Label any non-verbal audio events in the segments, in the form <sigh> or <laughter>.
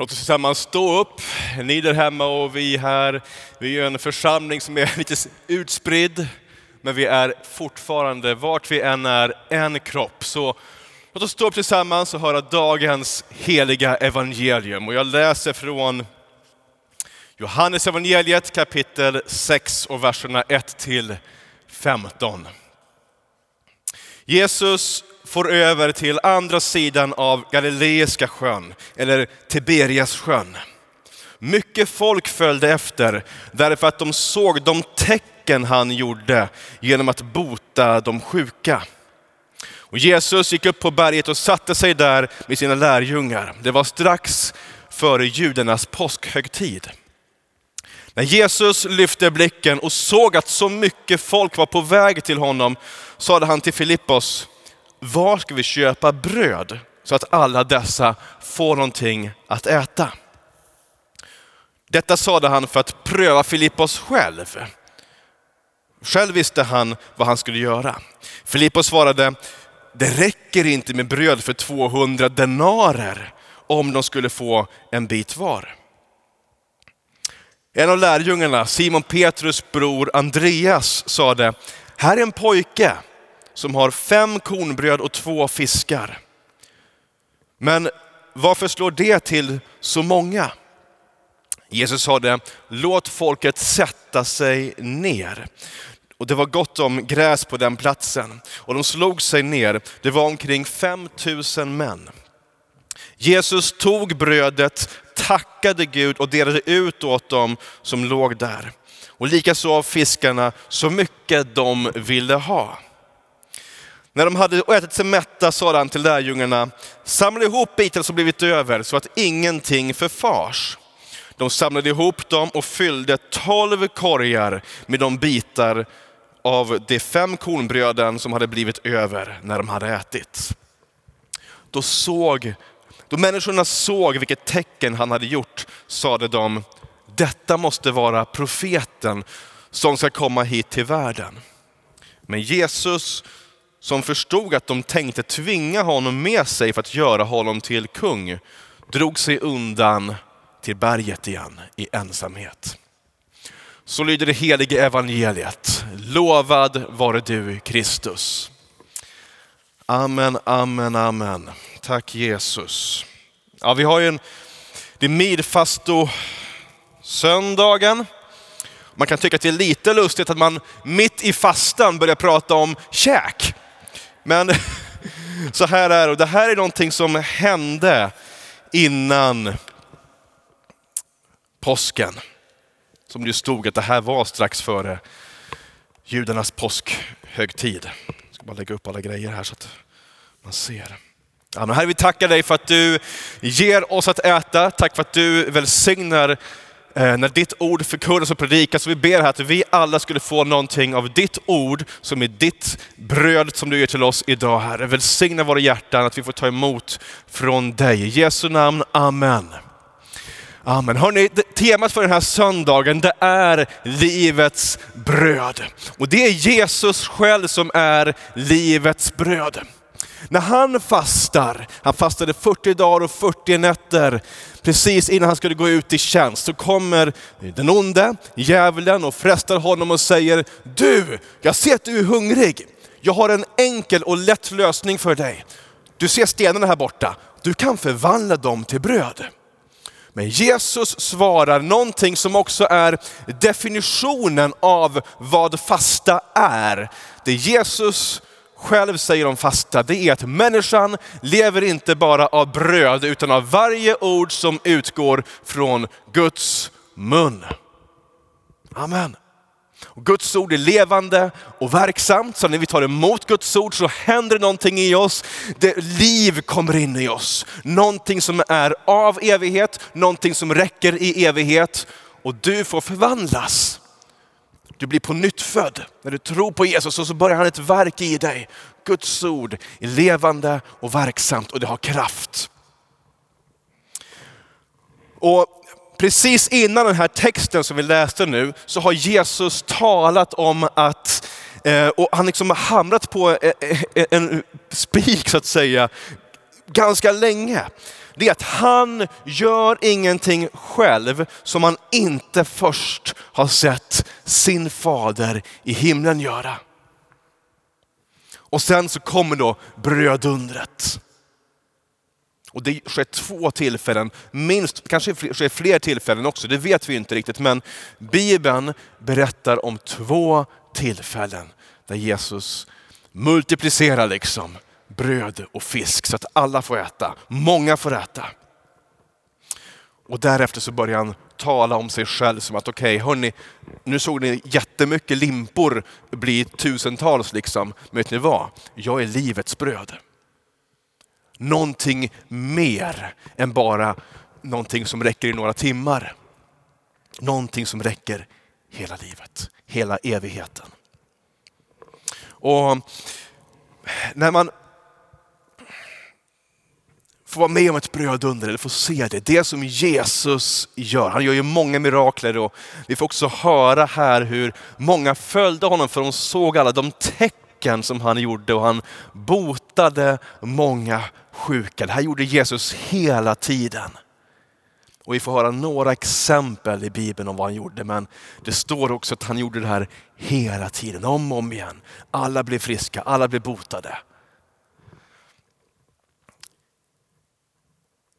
Låt oss tillsammans stå upp, ni där hemma och vi här. Vi är en församling som är <laughs> lite utspridd, men vi är fortfarande, vart vi än är, en kropp. Så låt oss stå upp tillsammans och höra dagens heliga evangelium. Och jag läser från Johannes evangeliet kapitel 6 och verserna 1 till 15. Jesus får över till andra sidan av Galileiska sjön, eller Tiberias sjön. Mycket folk följde efter därför att de såg de tecken han gjorde genom att bota de sjuka. Och Jesus gick upp på berget och satte sig där med sina lärjungar. Det var strax före judarnas påskhögtid. När Jesus lyfte blicken och såg att så mycket folk var på väg till honom sade han till Filippos, var ska vi köpa bröd så att alla dessa får någonting att äta? Detta sade han för att pröva Filippos själv. Själv visste han vad han skulle göra. Filippos svarade, det räcker inte med bröd för 200 denarer om de skulle få en bit var. En av lärjungarna, Simon Petrus bror Andreas, sade, här är en pojke som har fem kornbröd och två fiskar. Men varför slår det till så många? Jesus sade, låt folket sätta sig ner. Och det var gott om gräs på den platsen. Och de slog sig ner, det var omkring 5000 män. Jesus tog brödet, tackade Gud och delade ut åt dem som låg där. Och likaså av fiskarna så mycket de ville ha. När de hade ätit sig mätta sa han till lärjungarna, samla ihop bitar som blivit över så att ingenting förfars. De samlade ihop dem och fyllde tolv korgar med de bitar av de fem kornbröden som hade blivit över när de hade ätit. Då, såg, då människorna såg vilket tecken han hade gjort sade de, detta måste vara profeten som ska komma hit till världen. Men Jesus som förstod att de tänkte tvinga honom med sig för att göra honom till kung, drog sig undan till berget igen i ensamhet. Så lyder det helige evangeliet. Lovad vare du Kristus. Amen, amen, amen. Tack Jesus. Ja, vi har ju en, det är midfasto söndagen. Man kan tycka att det är lite lustigt att man mitt i fastan börjar prata om käk. Men <laughs> så här är det, och det här är någonting som hände innan påsken. Som det stod att det här var strax före judarnas påskhögtid. Jag ska bara lägga upp alla grejer här så att man ser. Ja, men herre, vi tackar dig för att du ger oss att äta. Tack för att du välsignar Eh, när ditt ord förkunnas och predikas. Så vi ber här att vi alla skulle få någonting av ditt ord som är ditt bröd som du ger till oss idag Herre. Välsigna våra hjärtan att vi får ta emot från dig. I Jesu namn, Amen. Amen. Hörrni, temat för den här söndagen det är livets bröd. Och det är Jesus själv som är livets bröd. När han fastar, han fastade 40 dagar och 40 nätter, precis innan han skulle gå ut i tjänst, så kommer den onde, djävulen och frestar honom och säger, du, jag ser att du är hungrig. Jag har en enkel och lätt lösning för dig. Du ser stenarna här borta, du kan förvandla dem till bröd. Men Jesus svarar någonting som också är definitionen av vad fasta är. Det Jesus själv säger om fasta, det är att människan lever inte bara av bröd utan av varje ord som utgår från Guds mun. Amen. Och Guds ord är levande och verksamt, så när vi tar emot Guds ord så händer någonting i oss. Det liv kommer in i oss. Någonting som är av evighet, någonting som räcker i evighet. Och du får förvandlas. Du blir på nytt född. När du tror på Jesus och så börjar han ett verk i dig. Guds ord är levande och verksamt och det har kraft. Och precis innan den här texten som vi läste nu så har Jesus talat om att, eh, och han liksom har hamrat på eh, eh, en spik så att säga, ganska länge, det är att han gör ingenting själv som han inte först har sett sin fader i himlen göra. Och sen så kommer då brödundret. Och det sker två tillfällen, minst, kanske sker fler tillfällen också, det vet vi inte riktigt. Men Bibeln berättar om två tillfällen där Jesus multiplicerar liksom bröd och fisk så att alla får äta, många får äta. Och därefter så börjar han tala om sig själv som att okej, okay, hörni, nu såg ni jättemycket limpor bli tusentals liksom. Men vet ni vad? Jag är livets bröd. Någonting mer än bara någonting som räcker i några timmar. Någonting som räcker hela livet, hela evigheten. Och när man Få vara med om ett brödunder eller få se det. Det som Jesus gör. Han gör ju många mirakler och vi får också höra här hur många följde honom för de såg alla de tecken som han gjorde och han botade många sjuka. Det här gjorde Jesus hela tiden. Och vi får höra några exempel i Bibeln om vad han gjorde, men det står också att han gjorde det här hela tiden, om och om igen. Alla blev friska, alla blev botade.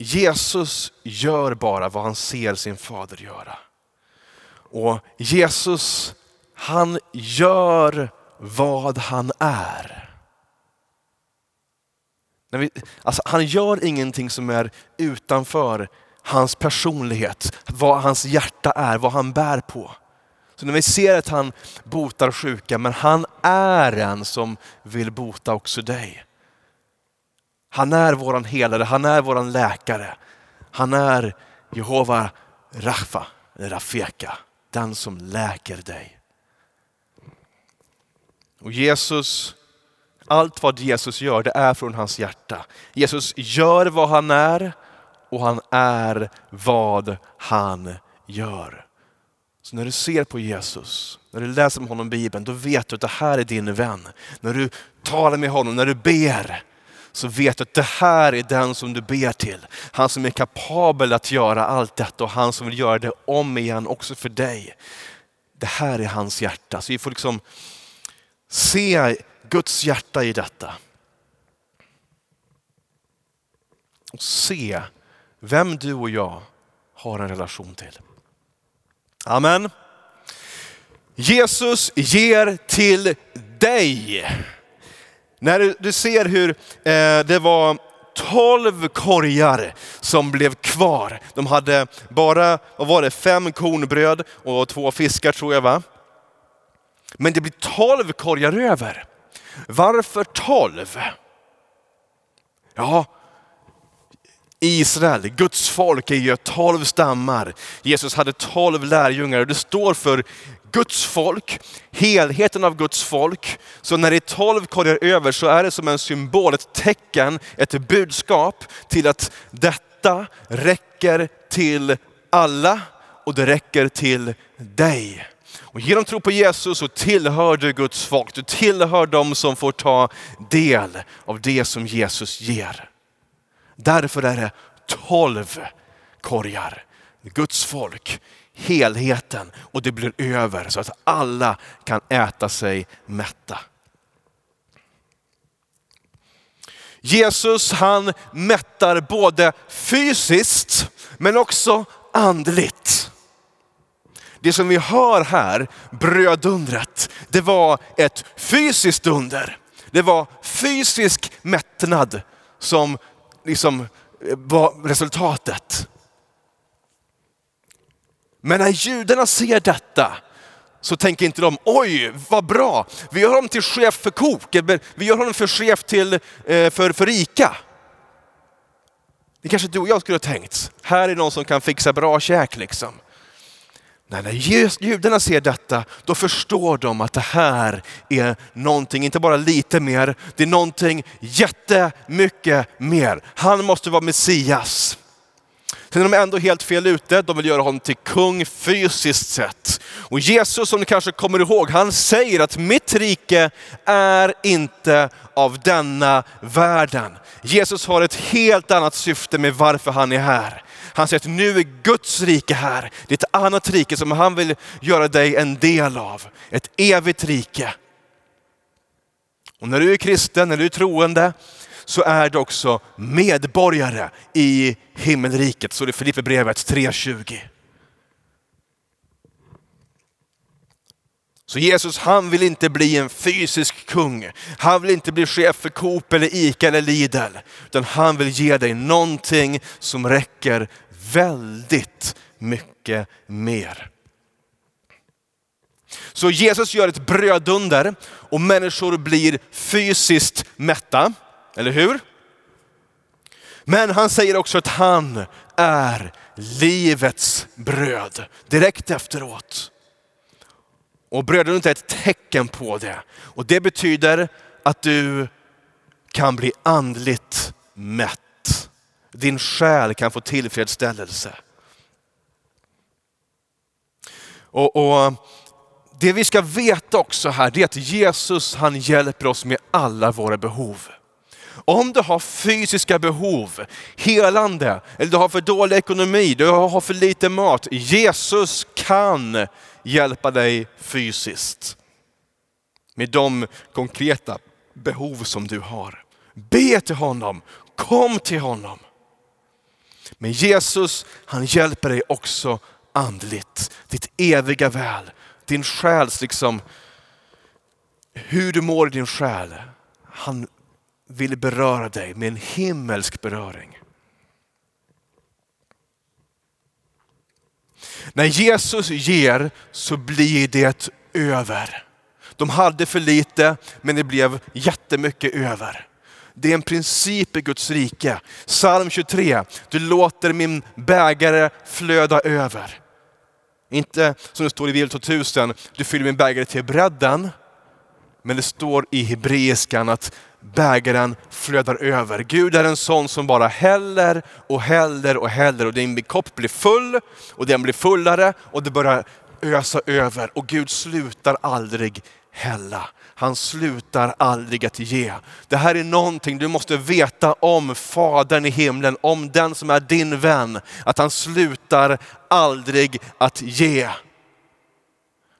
Jesus gör bara vad han ser sin fader göra. Och Jesus, han gör vad han är. När vi, alltså han gör ingenting som är utanför hans personlighet, vad hans hjärta är, vad han bär på. Så när vi ser att han botar sjuka, men han är en som vill bota också dig. Han är våran helare, han är våran läkare. Han är Jehova Rafa, Rafeka, den som läker dig. Och Jesus, allt vad Jesus gör, det är från hans hjärta. Jesus gör vad han är och han är vad han gör. Så när du ser på Jesus, när du läser om honom i Bibeln, då vet du att det här är din vän. När du talar med honom, när du ber, så vet du att det här är den som du ber till. Han som är kapabel att göra allt detta och han som vill göra det om igen också för dig. Det här är hans hjärta. Så vi får liksom se Guds hjärta i detta. Och se vem du och jag har en relation till. Amen. Jesus ger till dig. När du, ser hur eh, det var tolv korgar som blev kvar. De hade bara, vad var det, fem kornbröd och två fiskar tror jag va? Men det blir tolv korgar över. Varför tolv? Ja, Israel, Guds folk är ju tolv stammar. Jesus hade tolv lärjungar och det står för Guds folk, helheten av Guds folk. Så när det är tolv korgar över så är det som en symbol, ett tecken, ett budskap till att detta räcker till alla och det räcker till dig. Och genom tro på Jesus så tillhör du Guds folk. Du tillhör dem som får ta del av det som Jesus ger. Därför är det tolv korgar. Guds folk, helheten och det blir över så att alla kan äta sig mätta. Jesus han mättar både fysiskt men också andligt. Det som vi hör här, brödundret, det var ett fysiskt under. Det var fysisk mättnad som liksom var resultatet. Men när judarna ser detta så tänker inte de, oj vad bra, vi gör honom till chef för kok, vi gör honom för chef till, eh, för, för rika. Det kanske du och jag skulle ha tänkt, här är någon som kan fixa bra käk liksom. Nej, när judarna ser detta, då förstår de att det här är någonting, inte bara lite mer, det är någonting jättemycket mer. Han måste vara Messias. Sen är de ändå helt fel ute, de vill göra honom till kung fysiskt sett. Och Jesus, som ni kanske kommer ihåg, han säger att mitt rike är inte av denna världen. Jesus har ett helt annat syfte med varför han är här. Han säger att nu är Guds rike här. Det är ett annat rike som han vill göra dig en del av. Ett evigt rike. Och när du är kristen, när du är troende, så är du också medborgare i himmelriket. Så det är Filipperbrevet 3.20. Så Jesus han vill inte bli en fysisk kung. Han vill inte bli chef för Coop eller Ica eller Lidl. Utan han vill ge dig någonting som räcker väldigt mycket mer. Så Jesus gör ett brödunder och människor blir fysiskt mätta, eller hur? Men han säger också att han är livets bröd direkt efteråt. Och brödet är ett tecken på det. Och det betyder att du kan bli andligt mätt. Din själ kan få tillfredsställelse. Och, och Det vi ska veta också här är att Jesus han hjälper oss med alla våra behov. Om du har fysiska behov, helande, eller du har för dålig ekonomi, du har för lite mat. Jesus kan hjälpa dig fysiskt. Med de konkreta behov som du har. Be till honom, kom till honom. Men Jesus han hjälper dig också andligt. Ditt eviga väl, din själs liksom, hur du mår i din själ. Han vill beröra dig med en himmelsk beröring. När Jesus ger så blir det över. De hade för lite men det blev jättemycket över. Det är en princip i Guds rike. Psalm 23, du låter min bägare flöda över. Inte som det står i Bibel 2000, du fyller min bägare till bredden. Men det står i hebreiskan att bägaren flödar över. Gud är en sån som bara häller och häller och häller och din kopp blir full och den blir fullare och det börjar ösa över och Gud slutar aldrig hälla. Han slutar aldrig att ge. Det här är någonting du måste veta om Fadern i himlen, om den som är din vän. Att han slutar aldrig att ge.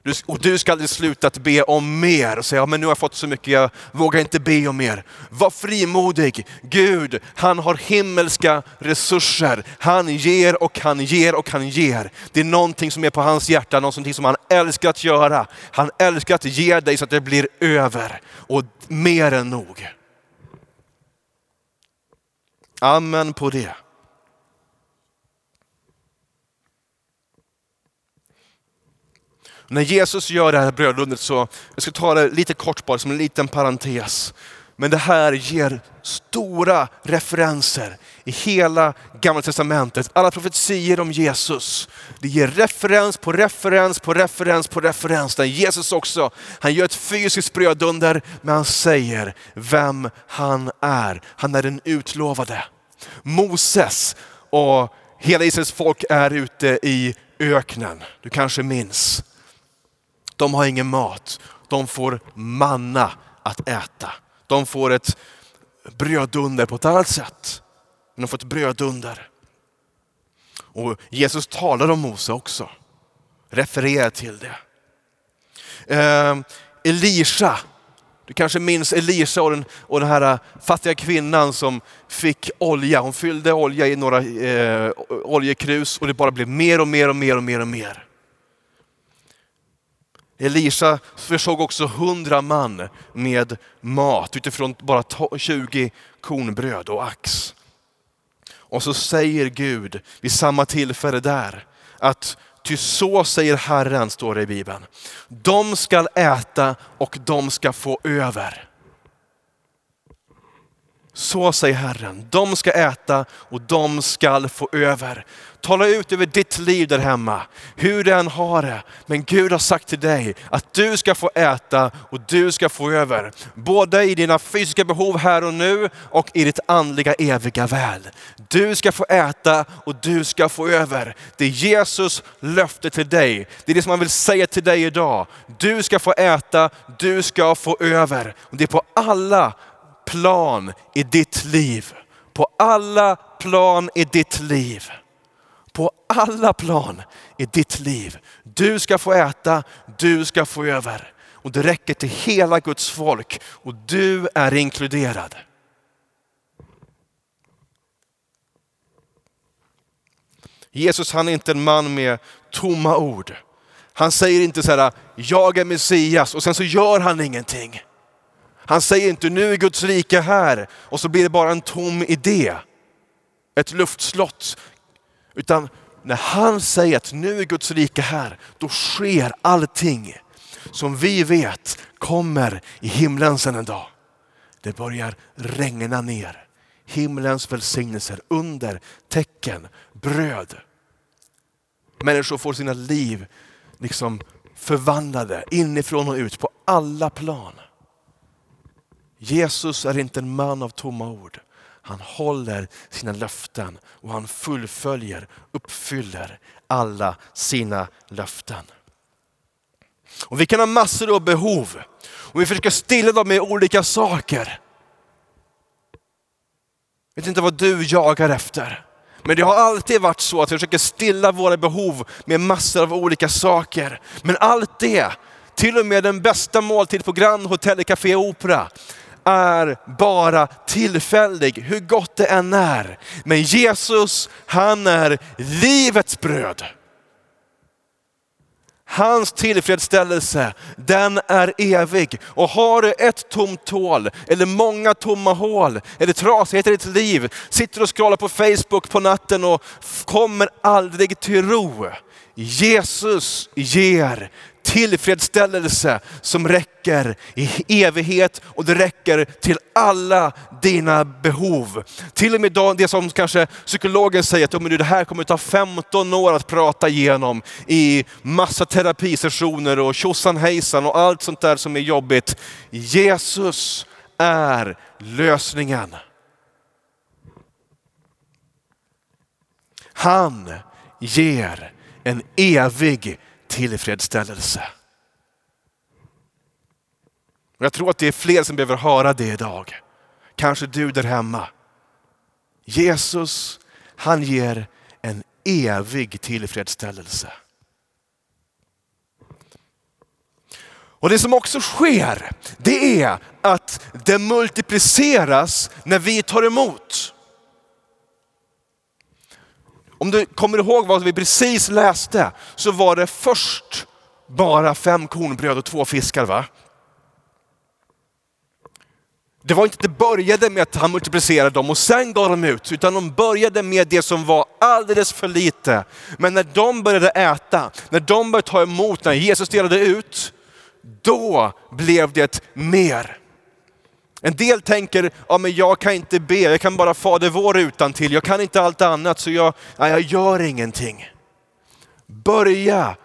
Du, och du ska aldrig sluta att be om mer och säga, ja, men nu har jag fått så mycket, jag vågar inte be om mer. Var frimodig. Gud, han har himmelska resurser. Han ger och han ger och han ger. Det är någonting som är på hans hjärta, någonting som han älskar att göra. Han älskar att ge dig så att det blir över och mer än nog. Amen på det. När Jesus gör det här brödundret så, jag ska ta det lite kort bara som en liten parentes. Men det här ger stora referenser i hela gamla testamentet. Alla profetier om Jesus. Det ger referens på referens på referens på referens. Där Jesus också, han gör ett fysiskt brödunder, men han säger vem han är. Han är den utlovade. Moses och hela Israels folk är ute i öknen. Du kanske minns. De har ingen mat. De får manna att äta. De får ett brödunder på ett annat sätt. de får ett brödunder. Och Jesus talar om Mose också. Refererar till det. Eh, Elisha, du kanske minns Elisha och den, och den här äh, fattiga kvinnan som fick olja. Hon fyllde olja i några eh, oljekrus och det bara blev mer och mer och mer och mer och mer. Elisa försåg också hundra man med mat utifrån bara 20 kornbröd och ax. Och så säger Gud vid samma tillfälle där att ty så säger Herren, står det i Bibeln. De skall äta och de ska få över. Så säger Herren, de ska äta och de ska få över. Tala ut över ditt liv där hemma, hur du än har det. Men Gud har sagt till dig att du ska få äta och du ska få över. Både i dina fysiska behov här och nu och i ditt andliga eviga väl. Du ska få äta och du ska få över. Det är Jesus löfte till dig. Det är det som han vill säga till dig idag. Du ska få äta, du ska få över. Och det är på alla plan i ditt liv. På alla plan i ditt liv. På alla plan i ditt liv. Du ska få äta, du ska få över. Och det räcker till hela Guds folk och du är inkluderad. Jesus han är inte en man med tomma ord. Han säger inte så här, jag är Messias och sen så gör han ingenting. Han säger inte nu är Guds rike här och så blir det bara en tom idé. Ett luftslott. Utan när han säger att nu är Guds rike här, då sker allting som vi vet kommer i himlen sen en dag. Det börjar regna ner himlens välsignelser, under, tecken, bröd. Människor får sina liv liksom förvandlade inifrån och ut på alla plan. Jesus är inte en man av tomma ord. Han håller sina löften och han fullföljer, uppfyller alla sina löften. Och vi kan ha massor av behov och vi försöker stilla dem med olika saker. Jag vet inte vad du jagar efter. Men det har alltid varit så att vi försöker stilla våra behov med massor av olika saker. Men allt det, till och med den bästa måltid på Grand Hotel Café Opera, är bara tillfällig, hur gott det än är. Men Jesus, han är livets bröd. Hans tillfredsställelse, den är evig. Och har du ett tomt hål, eller många tomma hål, eller trasigheter i ditt liv, sitter och scrollar på Facebook på natten och kommer aldrig till ro. Jesus ger tillfredsställelse som räcker i evighet och det räcker till alla dina behov. Till och med det som kanske psykologen säger att det här kommer ta 15 år att prata igenom i massa terapisessioner och tjosan hejsan och allt sånt där som är jobbigt. Jesus är lösningen. Han ger en evig tillfredsställelse. Jag tror att det är fler som behöver höra det idag. Kanske du där hemma. Jesus, han ger en evig tillfredsställelse. Och det som också sker, det är att det multipliceras när vi tar emot. Om du kommer ihåg vad vi precis läste så var det först bara fem kornbröd och två fiskar. va? Det var inte att det började med att han multiplicerade dem och sen gav dem ut, utan de började med det som var alldeles för lite. Men när de började äta, när de började ta emot, när Jesus delade ut, då blev det mer. En del tänker, ja men jag kan inte be, jag kan bara Fader vår utan till. jag kan inte allt annat så jag, ja, jag gör ingenting. Börja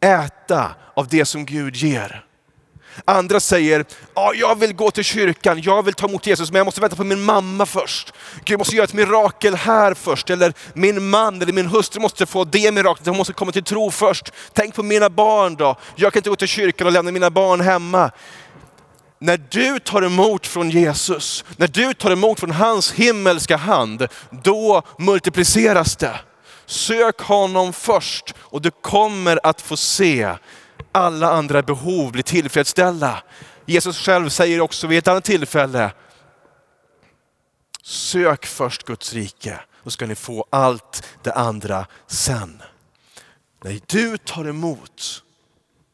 äta av det som Gud ger. Andra säger, ja, jag vill gå till kyrkan, jag vill ta emot Jesus, men jag måste vänta på min mamma först. Gud måste göra ett mirakel här först, eller min man eller min hustru måste få det miraklet, hon måste komma till tro först. Tänk på mina barn då, jag kan inte gå till kyrkan och lämna mina barn hemma när du tar emot från Jesus, när du tar emot från hans himmelska hand, då multipliceras det. Sök honom först och du kommer att få se alla andra behov bli tillfredsställda. Jesus själv säger också vid ett annat tillfälle, sök först Guds rike, då ska ni få allt det andra sen. När du tar emot,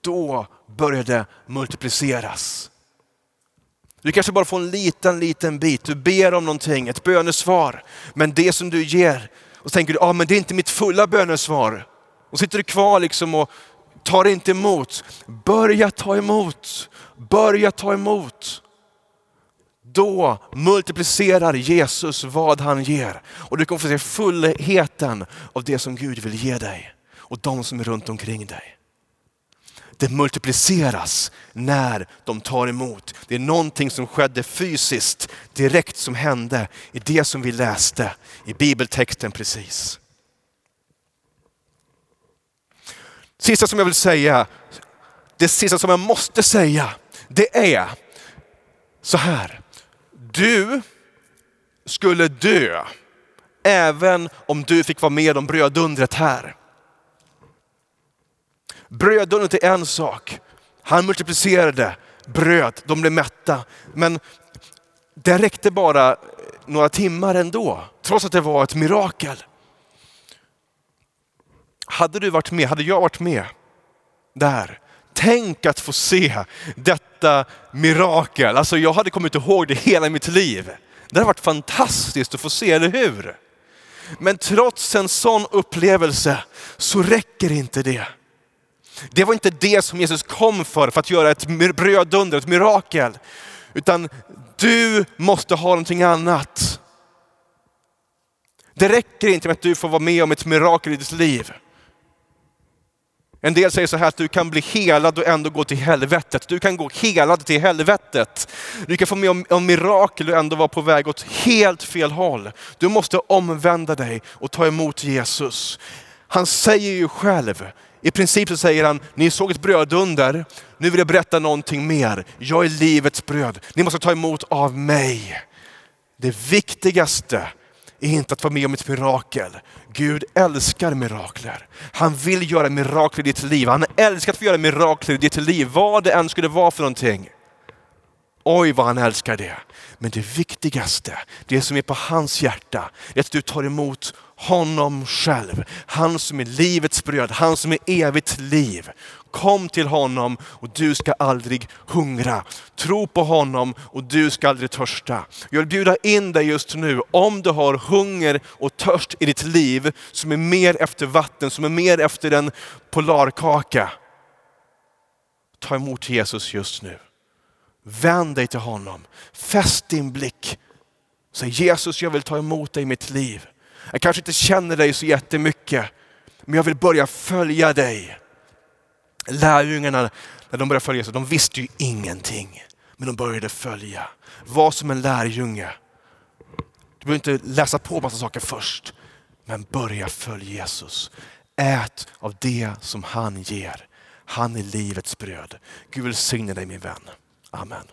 då börjar det multipliceras. Du kanske bara får en liten, liten bit. Du ber om någonting, ett bönesvar. Men det som du ger, och så tänker du, ah, men det är inte mitt fulla bönesvar. Och sitter du kvar liksom och tar inte emot. Börja ta emot, börja ta emot. då multiplicerar Jesus vad han ger. Och du kommer få se fullheten av det som Gud vill ge dig och de som är runt omkring dig. Det multipliceras när de tar emot. Det är någonting som skedde fysiskt direkt som hände i det som vi läste i bibeltexten precis. Sista som jag vill säga, det sista som jag måste säga, det är så här. Du skulle dö även om du fick vara med om brödundret här. Brödundret är en sak. Han multiplicerade bröd, de blev mätta. Men det räckte bara några timmar ändå, trots att det var ett mirakel. Hade du varit med, hade jag varit med där, tänk att få se detta mirakel. Alltså jag hade kommit ihåg det hela mitt liv. Det hade varit fantastiskt att få se, eller hur? Men trots en sån upplevelse så räcker inte det. Det var inte det som Jesus kom för, för att göra ett brödunder, ett mirakel. Utan du måste ha någonting annat. Det räcker inte med att du får vara med om ett mirakel i ditt liv. En del säger så här att du kan bli helad och ändå gå till helvetet. Du kan gå helad till helvetet. Du kan få med om, om mirakel och ändå vara på väg åt helt fel håll. Du måste omvända dig och ta emot Jesus. Han säger ju själv, i princip så säger han, ni såg ett brödunder, nu vill jag berätta någonting mer. Jag är livets bröd, ni måste ta emot av mig. Det viktigaste är inte att vara med om ett mirakel. Gud älskar mirakler. Han vill göra mirakler i ditt liv. Han älskar att få göra mirakler i ditt liv, vad det än skulle vara för någonting. Oj vad han älskar det. Men det viktigaste, det som är på hans hjärta, är att du tar emot honom själv. Han som är livets bröd, han som är evigt liv. Kom till honom och du ska aldrig hungra. Tro på honom och du ska aldrig törsta. Jag vill bjuda in dig just nu, om du har hunger och törst i ditt liv som är mer efter vatten, som är mer efter en polarkaka. Ta emot Jesus just nu. Vänd dig till honom. Fäst din blick. Säg Jesus, jag vill ta emot dig i mitt liv. Jag kanske inte känner dig så jättemycket, men jag vill börja följa dig. Lärjungarna, när de började följa Jesus, de visste ju ingenting. Men de började följa. Var som en lärjunge. Du behöver inte läsa på massa saker först. Men börja följa Jesus. Ät av det som han ger. Han är livets bröd. Gud välsigne dig min vän. Amen.